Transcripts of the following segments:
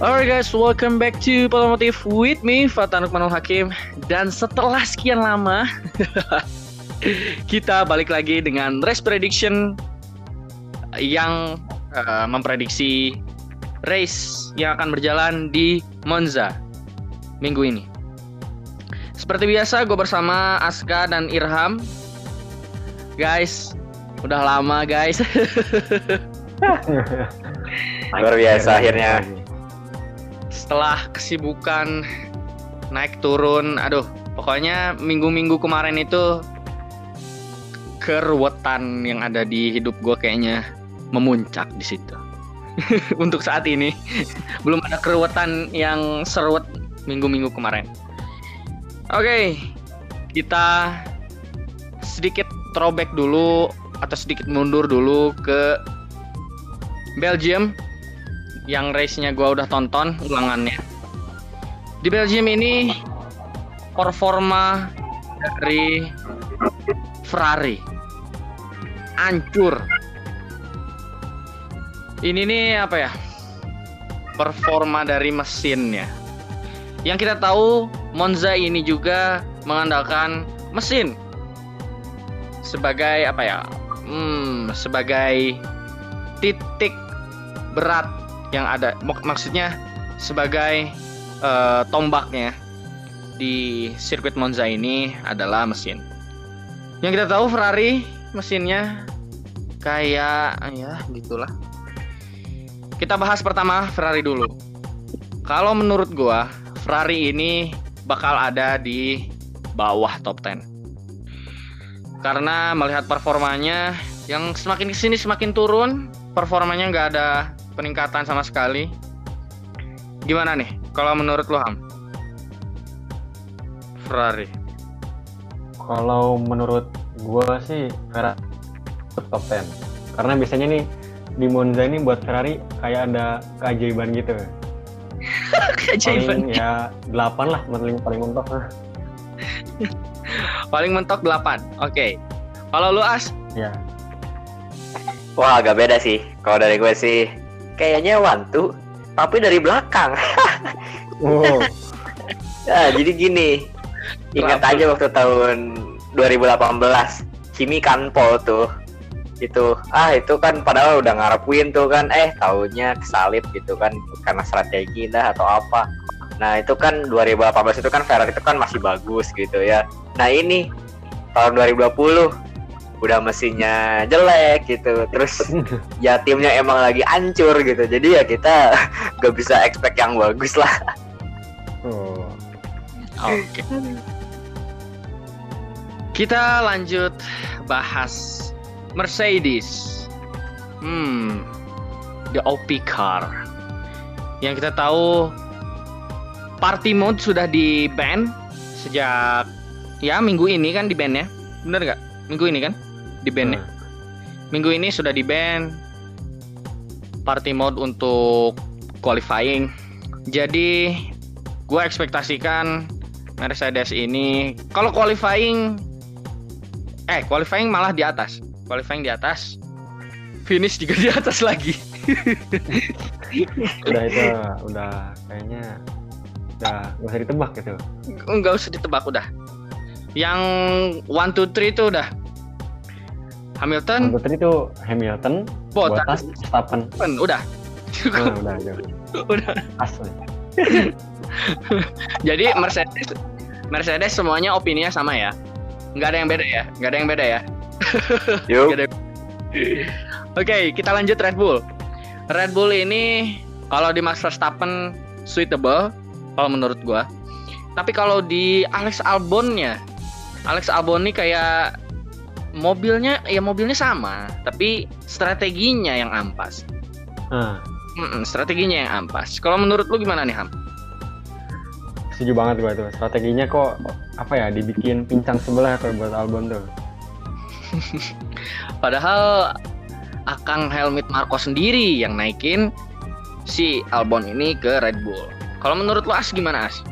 Alright guys, welcome back to Polomotif with me, Fatanuk Manul Hakim. Dan setelah sekian lama, kita balik lagi dengan race prediction yang uh, memprediksi race yang akan berjalan di Monza minggu ini. Seperti biasa, gue bersama Aska dan Irham. Guys, udah lama guys. Luar biasa akhirnya. Setelah kesibukan naik turun, aduh, pokoknya minggu-minggu kemarin itu keruwetan yang ada di hidup gue kayaknya memuncak di situ. Untuk saat ini belum ada keruwetan yang seruat minggu-minggu kemarin. Oke, okay, kita sedikit throwback dulu atau sedikit mundur dulu ke Belgium yang race-nya gue udah tonton ulangannya. Di Belgium ini performa dari Ferrari hancur. Ini nih apa ya? Performa dari mesinnya. Yang kita tahu Monza ini juga mengandalkan mesin sebagai apa ya? Hmm, sebagai titik berat yang ada maksudnya sebagai uh, tombaknya di sirkuit Monza ini adalah mesin. Yang kita tahu Ferrari mesinnya kayak ya gitulah. Kita bahas pertama Ferrari dulu. Kalau menurut gua Ferrari ini bakal ada di bawah top 10. Karena melihat performanya yang semakin ke sini semakin turun, performanya nggak ada peningkatan sama sekali. Gimana nih kalau menurut lo Ham? Ferrari. Kalau menurut gua sih Ferrari top 10. Karena biasanya nih di Monza ini buat Ferrari kayak ada keajaiban gitu. keajaiban. Paling ya 8 lah paling paling mentok. paling mentok 8. Oke. Okay. Kalau lu As? Ya. Wah, agak beda sih. Kalau dari gue sih kayaknya Wantu, tapi dari belakang. oh. ya, jadi gini. Ingat aja waktu tahun 2018, Kimi Kanpol tuh. Itu, ah itu kan padahal udah ngarepin tuh kan, eh tahunya kesalip gitu kan karena strategi dah atau apa. Nah, itu kan 2018 itu kan Ferrari itu kan masih bagus gitu ya. Nah, ini tahun 2020 udah mesinnya jelek gitu. Terus ya timnya emang lagi hancur gitu. Jadi ya kita gak bisa expect yang bagus lah. Oh. oke. Okay. kita lanjut bahas Mercedes. Hmm the OP car. Yang kita tahu party mode sudah di ban sejak ya minggu ini kan di ban ya? Bener nggak? Minggu ini kan di band hmm. Minggu ini sudah di band party mode untuk qualifying. Jadi gue ekspektasikan Mercedes ini kalau qualifying eh qualifying malah di atas. Qualifying di atas. Finish juga di atas lagi. udah itu udah kayaknya udah nggak usah ditebak gitu. Nggak usah ditebak udah. Yang one two three itu udah Hamilton. Hamilton itu Hamilton, Bottas, Verstappen. Udah. Oh, udah, udah. udah. Asli. Jadi Mercedes Mercedes semuanya opininya sama ya. Nggak ada yang beda ya. Nggak ada yang beda ya. Yuk. Oke, okay, kita lanjut Red Bull. Red Bull ini kalau di Max Verstappen suitable kalau menurut gua. Tapi kalau di Alex Albonnya, Alex Albon ini kayak mobilnya ya mobilnya sama tapi strateginya yang ampas hmm. Mm-mm, strateginya yang ampas kalau menurut lu gimana nih Ham setuju banget gue tuh strateginya kok apa ya dibikin pincang sebelah kalau buat Albon tuh padahal Akang Helmut Marko sendiri yang naikin si Albon ini ke Red Bull. Kalau menurut lu As gimana As?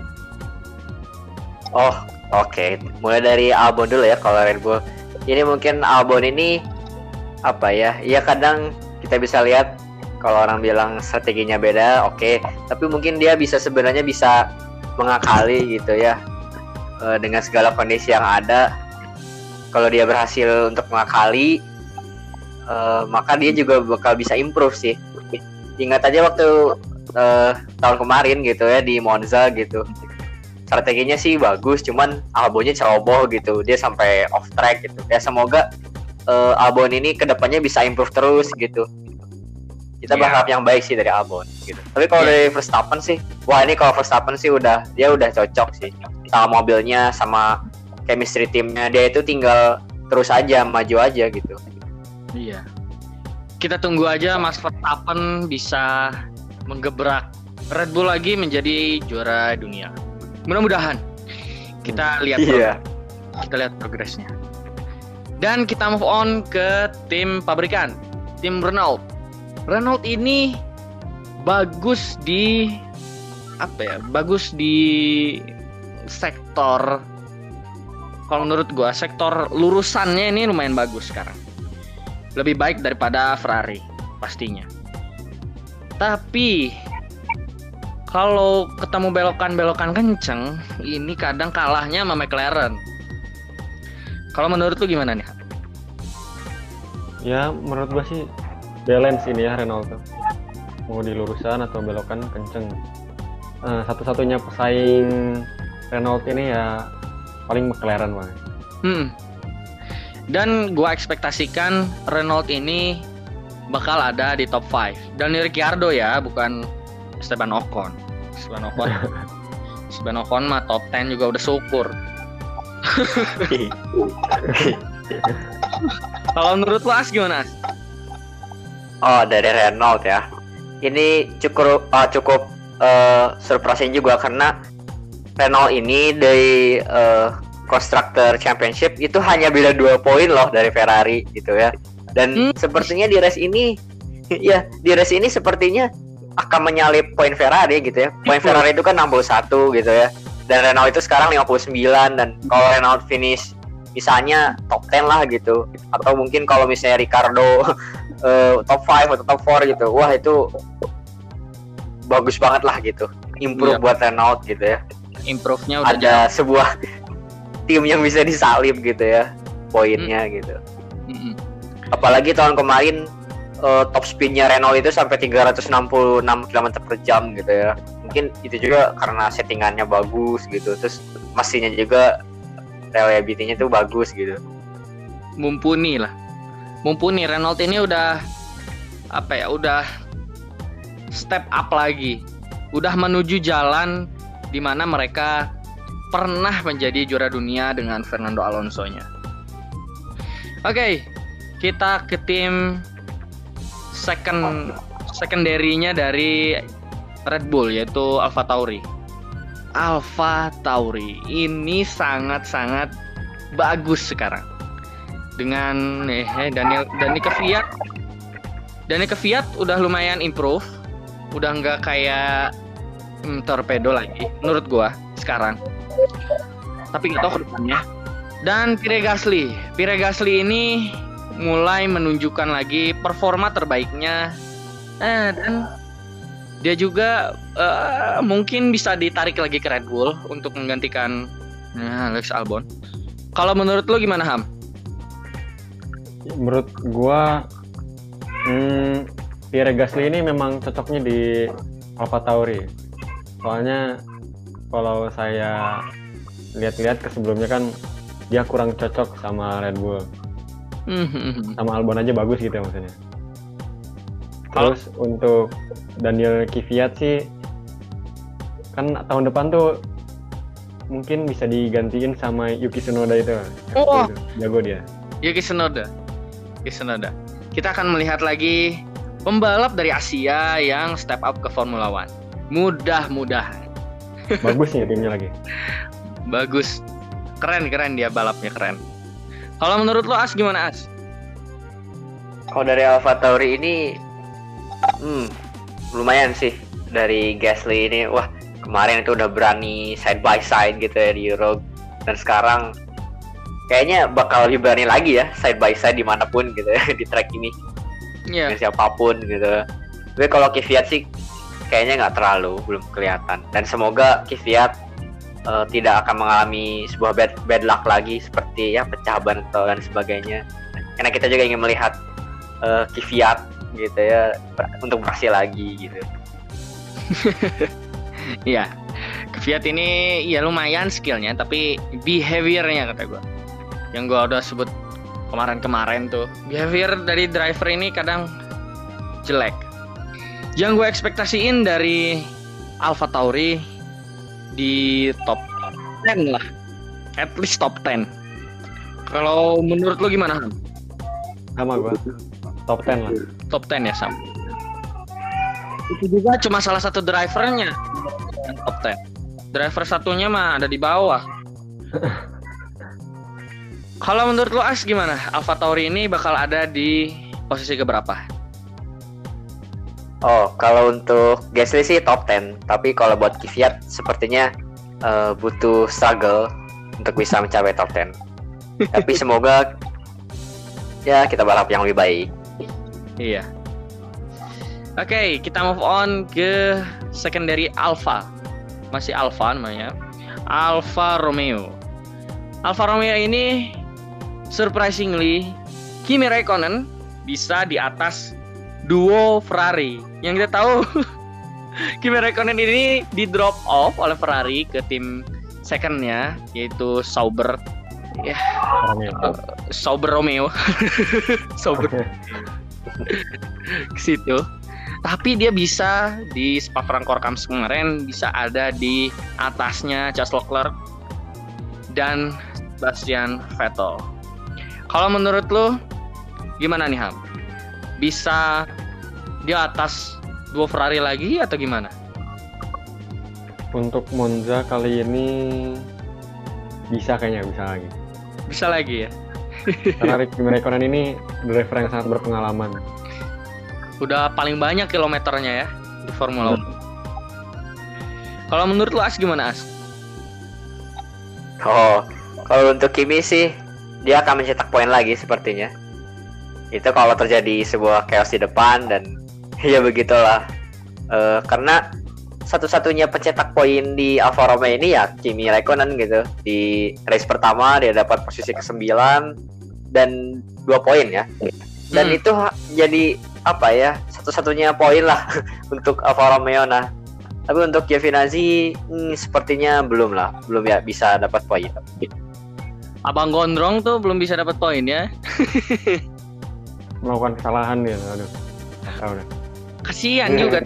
Oh, oke. Okay. Mulai dari Albon dulu ya kalau Red Bull ini mungkin Albon ini apa ya ya kadang kita bisa lihat kalau orang bilang strateginya beda oke. Tapi mungkin dia bisa sebenarnya bisa mengakali gitu ya eh, dengan segala kondisi yang ada. Kalau dia berhasil untuk mengakali eh, maka dia juga bakal bisa improve sih. Ingat aja waktu eh, tahun kemarin gitu ya di Monza gitu strateginya sih bagus cuman Albonnya ceroboh gitu dia sampai off track gitu ya semoga eh, Albon ini ke depannya bisa improve terus gitu kita Iya. berharap yang baik sih dari Albon gitu tapi kalau Iya. dari Verstappen sih wah ini kalau Verstappen sih udah dia udah cocok sih sama mobilnya sama chemistry timnya dia itu tinggal terus aja maju aja gitu Iya. Kita tunggu aja Mas Verstappen bisa menggebrak Red Bull lagi menjadi juara dunia. Mudah-mudahan kita lihat iya kita lihat progresnya. Dan kita move on ke tim pabrikan, tim Renault. Renault ini bagus di apa ya? Bagus di sektor kalau menurut gua sektor lurusannya ini lumayan bagus sekarang. Lebih baik daripada Ferrari pastinya. Tapi kalau ketemu belokan-belokan kenceng, ini kadang kalahnya sama McLaren. Kalau menurut lu gimana nih? Ya menurut gua sih balance ini ya Renault tuh. Mau di lurusan atau belokan kenceng. Eh, satu-satunya pesaing Renault ini ya paling McLaren bang. Hmm. Dan gua ekspektasikan Renault ini bakal ada di top 5. Dan Ricciardo ya, bukan Esteban Ocon. Esteban Ocon. Esteban Ocon mah top 10 juga udah syukur. Kalau menurut lu As gimana As? Oh dari Renault ya. Ini cukup ah, cukup eh, surprising juga karena Renault ini dari eh, Constructor Championship itu hanya beda dua poin loh dari Ferrari gitu ya. Dan Hmm. sepertinya di race ini, ya di race ini sepertinya akan menyalip poin Ferrari gitu ya. Poin Ferrari itu kan 61 gitu ya. Dan Renault itu sekarang 59 dan kalau Renault finish misalnya top 10 lah gitu atau mungkin kalau misalnya Ricardo eh, top 5 atau top 4 gitu wah itu bagus banget lah gitu improve Iya. buat Renault gitu ya Improve-nya udah ada sebuah tim yang bisa disalip gitu ya poinnya Hmm. gitu apalagi tahun kemarin eh, top speednya Renault itu sampai 366 km per jam gitu ya. Mungkin itu juga karena settingannya bagus gitu. Terus mesinnya juga reliability-nya tuh bagus gitu. Mumpuni lah. Mumpuni Renault ini udah apa ya udah step up lagi. Udah menuju jalan di mana mereka pernah menjadi juara dunia dengan Fernando Alonso-nya. Oke, kita ke tim second secondary-nya dari Red Bull yaitu Alfa Tauri. Alfa Tauri ini sangat-sangat bagus sekarang. Dengan eh eh, Daniel Dani Kvyat. Dani Kvyat udah lumayan improve. Udah nggak kayak hmm, torpedo lagi menurut gua sekarang. Tapi nggak tahu ke depannya. Dan Pierre Gasly. Pierre Gasly ini mulai menunjukkan lagi performa terbaiknya eh, dan dia juga eh, mungkin bisa ditarik lagi ke Red Bull untuk menggantikan nah, Alex Albon kalau menurut lo gimana Ham? Menurut gua hmm, Pierre Gasly ini memang cocoknya di Alfa Tauri. Soalnya kalau saya lihat-lihat ke sebelumnya kan dia kurang cocok sama Red Bull. Hmm, Sama Albon aja bagus gitu ya maksudnya. Terus untuk Daniel Kvyat sih kan tahun depan tuh mungkin bisa digantiin sama Yuki Tsunoda itu. Oh. Itu, Jago dia. Yuki Tsunoda. Yuki Tsunoda. Kita akan melihat lagi pembalap dari Asia yang step up ke Formula One. Mudah-mudahan. Bagus nih timnya lagi. Bagus. Keren keren dia balapnya keren. Kalau menurut lo As gimana As? Kalau dari Alfa Tauri ini, hmm, lumayan sih dari Gasly ini. Wah, kemarin itu udah berani side by side gitu ya di Euro. Dan sekarang kayaknya bakal lebih berani lagi ya side by side di mana pun gitu ya di track ini Iya. dengan siapa pun gitu. Tapi kalau Kvyat sih kayaknya nggak terlalu, belum kelihatan. Dan semoga Kvyat uh, tidak akan mengalami sebuah bad, bad luck lagi seperti ya pecah ban atau dan sebagainya. Karena kita juga ingin melihat uh, Kvyat gitu ya untuk berhasil lagi gitu. Iya. Fiat ini ya lumayan skillnya tapi behaviornya kata gue yang gue udah sebut kemarin-kemarin tuh behavior dari driver ini kadang jelek yang gue ekspektasiin dari Alfa Tauri di top 10 lah. At least top 10 kalau menurut lo gimana Ham? sama gue top 10 lah. Top 10 ya Sam? Itu juga cuma salah satu drivernya. Top 10 driver satunya mah ada di bawah. Kalau menurut lo As gimana? Alfa Tauri ini bakal ada di posisi keberapa Oh, kalau untuk Gasly sih top 10, tapi kalau buat Kvyat sepertinya uh, butuh struggle untuk bisa mencapai top 10. tapi semoga ya kita berharap yang lebih baik. Iya. Oke, okay, kita move on ke secondary Alpha. Masih Alpha namanya. Alfa Romeo. Alfa Romeo ini surprisingly Kimi Raikkonen bisa di atas duo Ferrari. Yang kita tahu Kimi Raikkonen ini di drop off oleh Ferrari ke tim secondnya yaitu Sauber ya Romeo. Uh, Sauber Romeo Sauber ke situ tapi dia bisa di Spa Francorchamps kemarin bisa ada di atasnya Charles Leclerc dan Bastian Vettel. Kalau menurut lo gimana nih Ham? Bisa di atas dua Ferrari lagi atau gimana? Untuk Monza kali ini bisa kayaknya bisa lagi. Bisa lagi ya. Karena Kimi ini driver yang sangat berpengalaman udah paling banyak kilometernya ya di Formula One. Kalau menurut lu As gimana As? Oh, kalau untuk Kimi sih dia akan mencetak poin lagi sepertinya. Itu kalau terjadi sebuah chaos di depan dan ya begitulah. Uh, karena satu-satunya pencetak poin di Alfa Romeo ini ya Kimi Raikkonen gitu. Di race pertama dia dapat posisi ke-9 dan dua poin ya. Dan hmm. itu jadi apa ya satu-satunya poin lah untuk Alfa Romeo nah tapi untuk Giovinazzi hmm, sepertinya belum lah belum ya bisa dapat poin Abang Gondrong tuh belum bisa dapat poin ya melakukan kesalahan ya aduh. Tahu deh. Kasihan yeah. juga.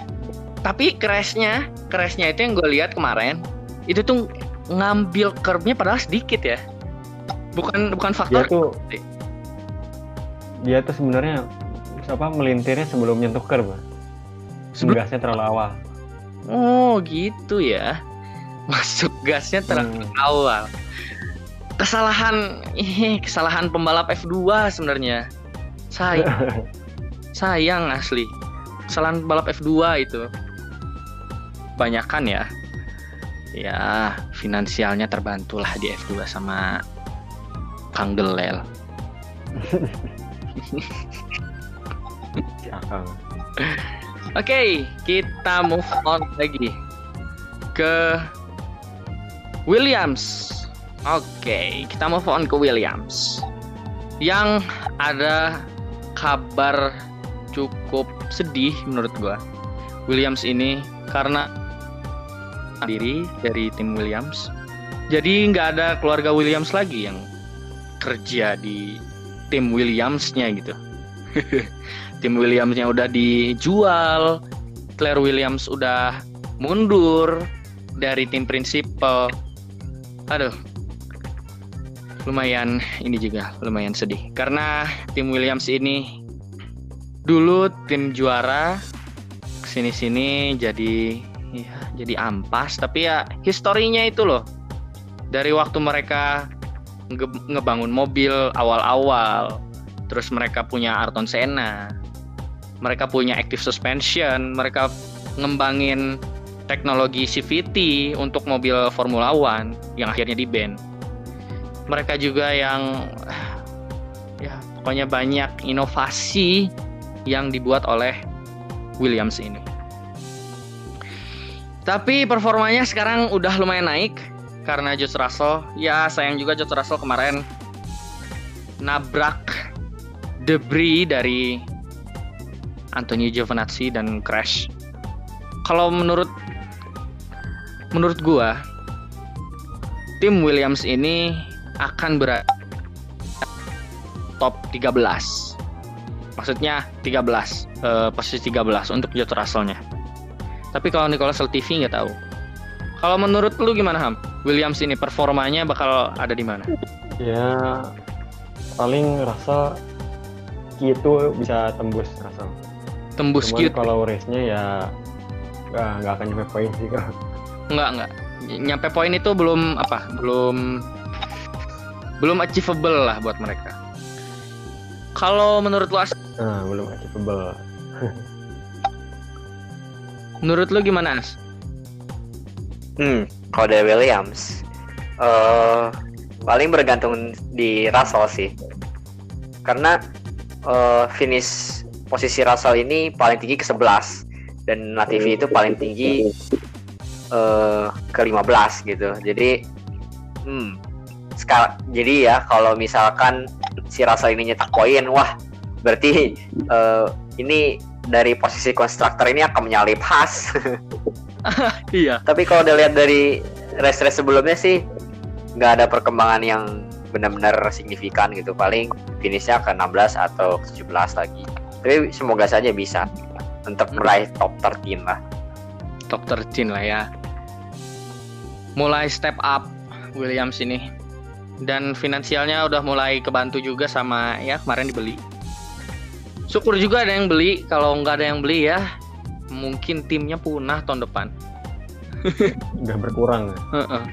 Tapi crashnya crashnya itu yang gue lihat kemarin itu tuh ngambil curve-nya padahal sedikit ya. Bukan bukan faktor dia tuh dia tuh sebenarnya apa melintirnya sebelum nyentuh curb sebelum gasnya terlalu awal. Oh gitu ya. Masuk gasnya terlalu hmm. awal. Kesalahan ini kesalahan pembalap F2 sebenarnya sayang sayang asli. Kesalahan pembalap F2 itu. Banyakan ya. Ya finansialnya terbantulah di F2 sama Kang Gelel Oke, okay, kita move on lagi ke Williams. Oke, okay, kita move on ke Williams. Yang ada kabar cukup sedih menurut gua. Williams ini karena diri dari tim Williams. Jadi nggak ada keluarga Williams lagi yang kerja di tim Williamsnya gitu. tim Williamsnya udah dijual, Claire Williams udah mundur dari tim prinsipal. Aduh, lumayan ini juga lumayan sedih. Karena tim Williams ini dulu tim juara sini-sini jadi ya jadi ampas. Tapi ya historinya itu loh. Dari waktu mereka nge ngebangun mobil awal-awal terus mereka punya Arton Senna mereka punya active suspension, mereka ngembangin teknologi CVT untuk mobil Formula One yang akhirnya di ban. Mereka juga yang ya pokoknya banyak inovasi yang dibuat oleh Williams ini. Tapi performanya sekarang udah lumayan naik karena George Russell. Ya sayang juga George Russell kemarin nabrak debris dari Antonio Giovinazzi dan crash. Kalau menurut menurut gua tim Williams ini akan berada top 13. Maksudnya 13, eh, posisi 13 untuk George Russell-nya. Tapi kalau Nicolas Latifi nggak tahu. Kalau menurut lu gimana Ham? Williams ini performanya bakal ada di mana? Ya paling rasa itu bisa tembus rasa. Tembus Cuman cute? kalau race-nya ya nggak nggak akan nyampe poin sih kak. Enggak, enggak. Nyampe poin itu belum apa? Belum belum achievable lah buat mereka. Kalau menurut lu As, Nah belum achievable. menurut lu gimana As? Hmm, kalau dari Williams, eh paling bergantung di Russell sih. Karena eh, finish posisi Russell ini paling tinggi ke 11 dan Latifi itu paling tinggi eh ke 15 gitu. Jadi hmm, sekal jadi ya kalau misalkan si Russell ini nyetak poin, wah berarti eh, ini dari posisi konstruktor ini akan menyalip Haas. Iya. Tapi kalau udah lihat dari race-race sebelumnya sih nggak ada perkembangan yang benar-benar signifikan gitu. Paling finishnya ke 16 atau ke 17 lagi. Tapi semoga saja bisa untuk meraih top 13 lah. Top 13 lah ya. Mulai step up Williams ini. Dan finansialnya udah mulai kebantu juga sama ya kemarin dibeli. Syukur juga ada yang beli. Kalau nggak ada yang beli ya mungkin timnya punah tahun depan. Udah berkurang. ya. Heeh.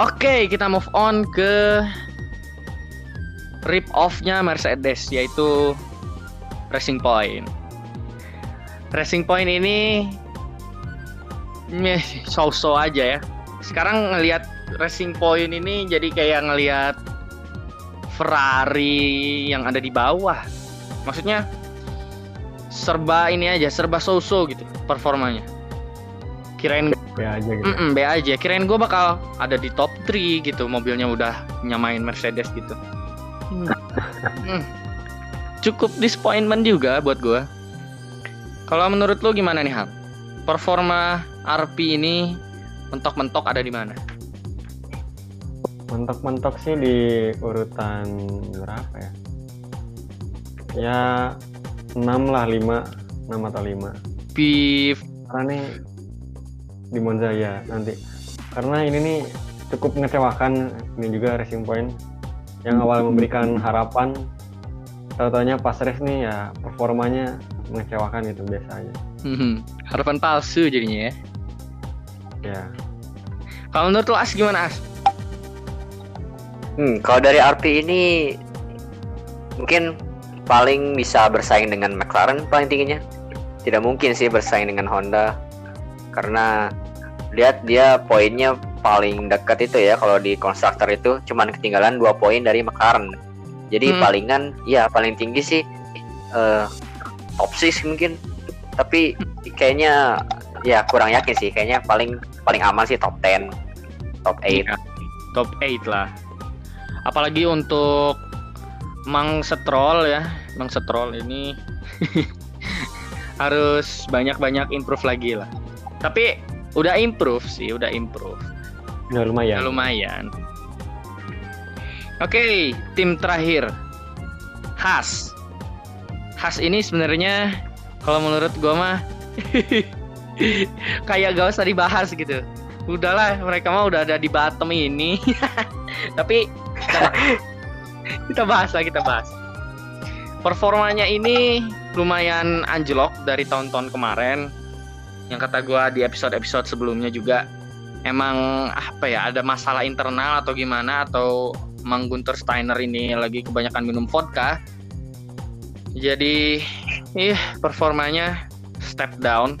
Oke, kita move on ke rip off-nya Mercedes yaitu Racing Point. Racing Point ini so-so aja ya. Sekarang ngelihat Racing Point ini jadi kayak ngelihat Ferrari yang ada di bawah. Maksudnya serba ini aja, serba so-so gitu performanya. Kirain Ya aja gitu. Mm-mm, B aja. Kirain gue bakal ada di top 3 gitu. Mobilnya udah nyamain Mercedes gitu. Hmm. Hmm. Cukup disappointment juga buat gue. Kalau menurut lo gimana nih Ham? Performa RP ini mentok-mentok ada di mana? Mentok-mentok sih di urutan berapa ya? Ya 6 lah, 5. 6 atau 5. Beef. Karena nih di Monza ya nanti. Karena ini nih cukup mengecewakan ini juga Racing Point yang awal memberikan harapan tahu-taunya pas race nih ya performanya mengecewakan gitu biasanya. Hmm, Harapan palsu jadinya ya. Ya, Kalau menurut lo As gimana As? Hmm, kalau dari RP ini mungkin paling bisa bersaing dengan McLaren paling tingginya. Tidak mungkin sih bersaing dengan Honda karena lihat dia poinnya paling dekat itu ya kalau di konstruktor itu cuman ketinggalan dua poin dari McLaren. Jadi Hmm. palingan ya paling tinggi sih eh, top 6 mungkin. Tapi kayaknya ya kurang yakin sih kayaknya paling paling aman sih top 10, top 8. Iya, top 8 lah. Apalagi untuk Mang Setrol ya, Mang Setrol ini harus banyak-banyak improve lagi lah. Tapi udah improve sih, udah improve. udah lumayan. Ya, lumayan. Oke, tim terakhir. Has. Has ini sebenarnya kalau menurut gua mah kayak gak usah dibahas gitu. Udahlah, mereka mah udah ada di bottom ini. Tapi kita bahas. lah, kita bahas. Performanya ini lumayan anjlok dari tahun-tahun kemarin. Yang kata gua di episode-episode sebelumnya juga emang apa ya ada masalah internal atau gimana atau Mang Gunter Steiner ini lagi kebanyakan minum vodka jadi ih performanya step down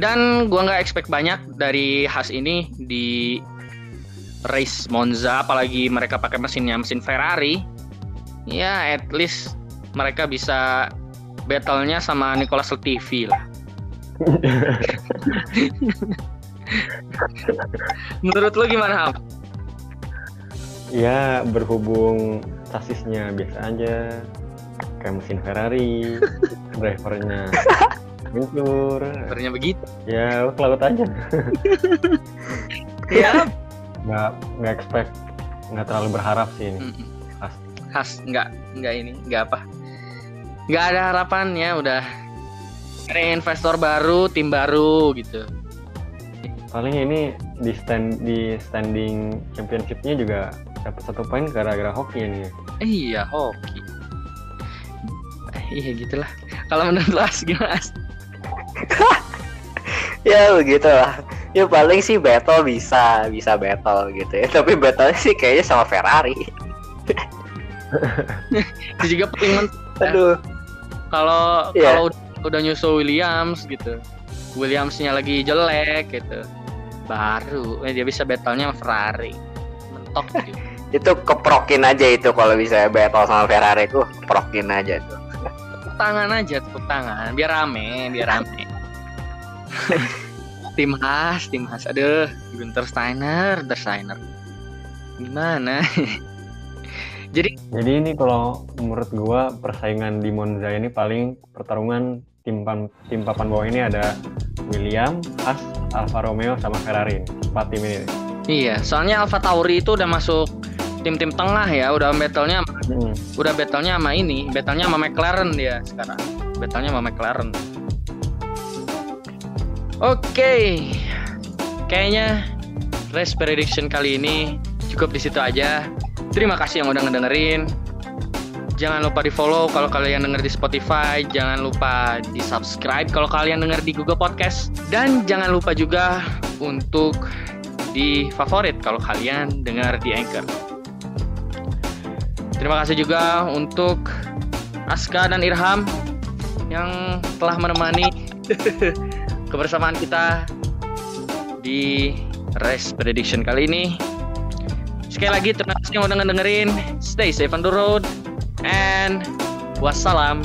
dan gua nggak expect banyak dari Haas ini di race Monza apalagi mereka pakai mesinnya mesin Ferrari ya at least mereka bisa battle-nya sama Nicholas Latifi lah. Menurut lu gimana, Ham? Ya berhubung sasisnya biasa aja, kayak mesin Ferrari, drivernya meluncur. Sebenarnya begitu. Ya lu laut aja. Ya. Nggak nggak expect, nggak terlalu berharap sih ini. Khas. Khas, nggak, nggak ini, nggak apa. Nggak ada harapannya, udah ada investor baru, tim baru gitu. Paling ini di stand di standing championshipnya juga dapat satu poin gara-gara hoki ini. Eh, iya, hoki. Eh, iya gitulah. Kalau menurut As, gimana? ya begitulah ya paling sih battle bisa bisa battle gitu ya tapi battle sih kayaknya sama Ferrari Itu juga paling mentok. Ya. aduh Kalau Iya. kalau udah, udah nyusul Williams gitu. Williamsnya lagi jelek gitu. Baru eh, dia bisa battle-nya sama Ferrari. Mentok gitu. itu keprokin aja itu kalau bisa battle sama Ferrari tuh keprokin aja tuh tepuk tangan aja tepuk tangan biar rame biar rame tim khas tim khas aduh Gunter Steiner Gunter Steiner gimana jadi Jadi ini kalau menurut gua persaingan di Monza ini paling pertarungan tim pan, tim papan bawah ini ada William, Haas, Alfa Romeo sama Ferrari. Empat tim ini. iya soalnya Alfa Tauri itu udah masuk tim-tim tengah ya udah battle-nya Hmm. udah battle-nya sama ini battle-nya sama McLaren dia sekarang battle-nya sama McLaren oke. Kayaknya race prediction kali ini cukup di situ aja. Terima kasih yang udah ngedengerin. Jangan lupa di follow kalau kalian denger di Spotify. Jangan lupa di subscribe kalau kalian denger di Google Podcast. Dan jangan lupa juga untuk di favorit kalau kalian dengar di Anchor. Terima kasih juga untuk Aska dan Irham yang telah menemani kebersamaan kita di race prediction kali ini. Sekali lagi terima kasih yang udah ngedengerin. Stay safe on the road and wassalam.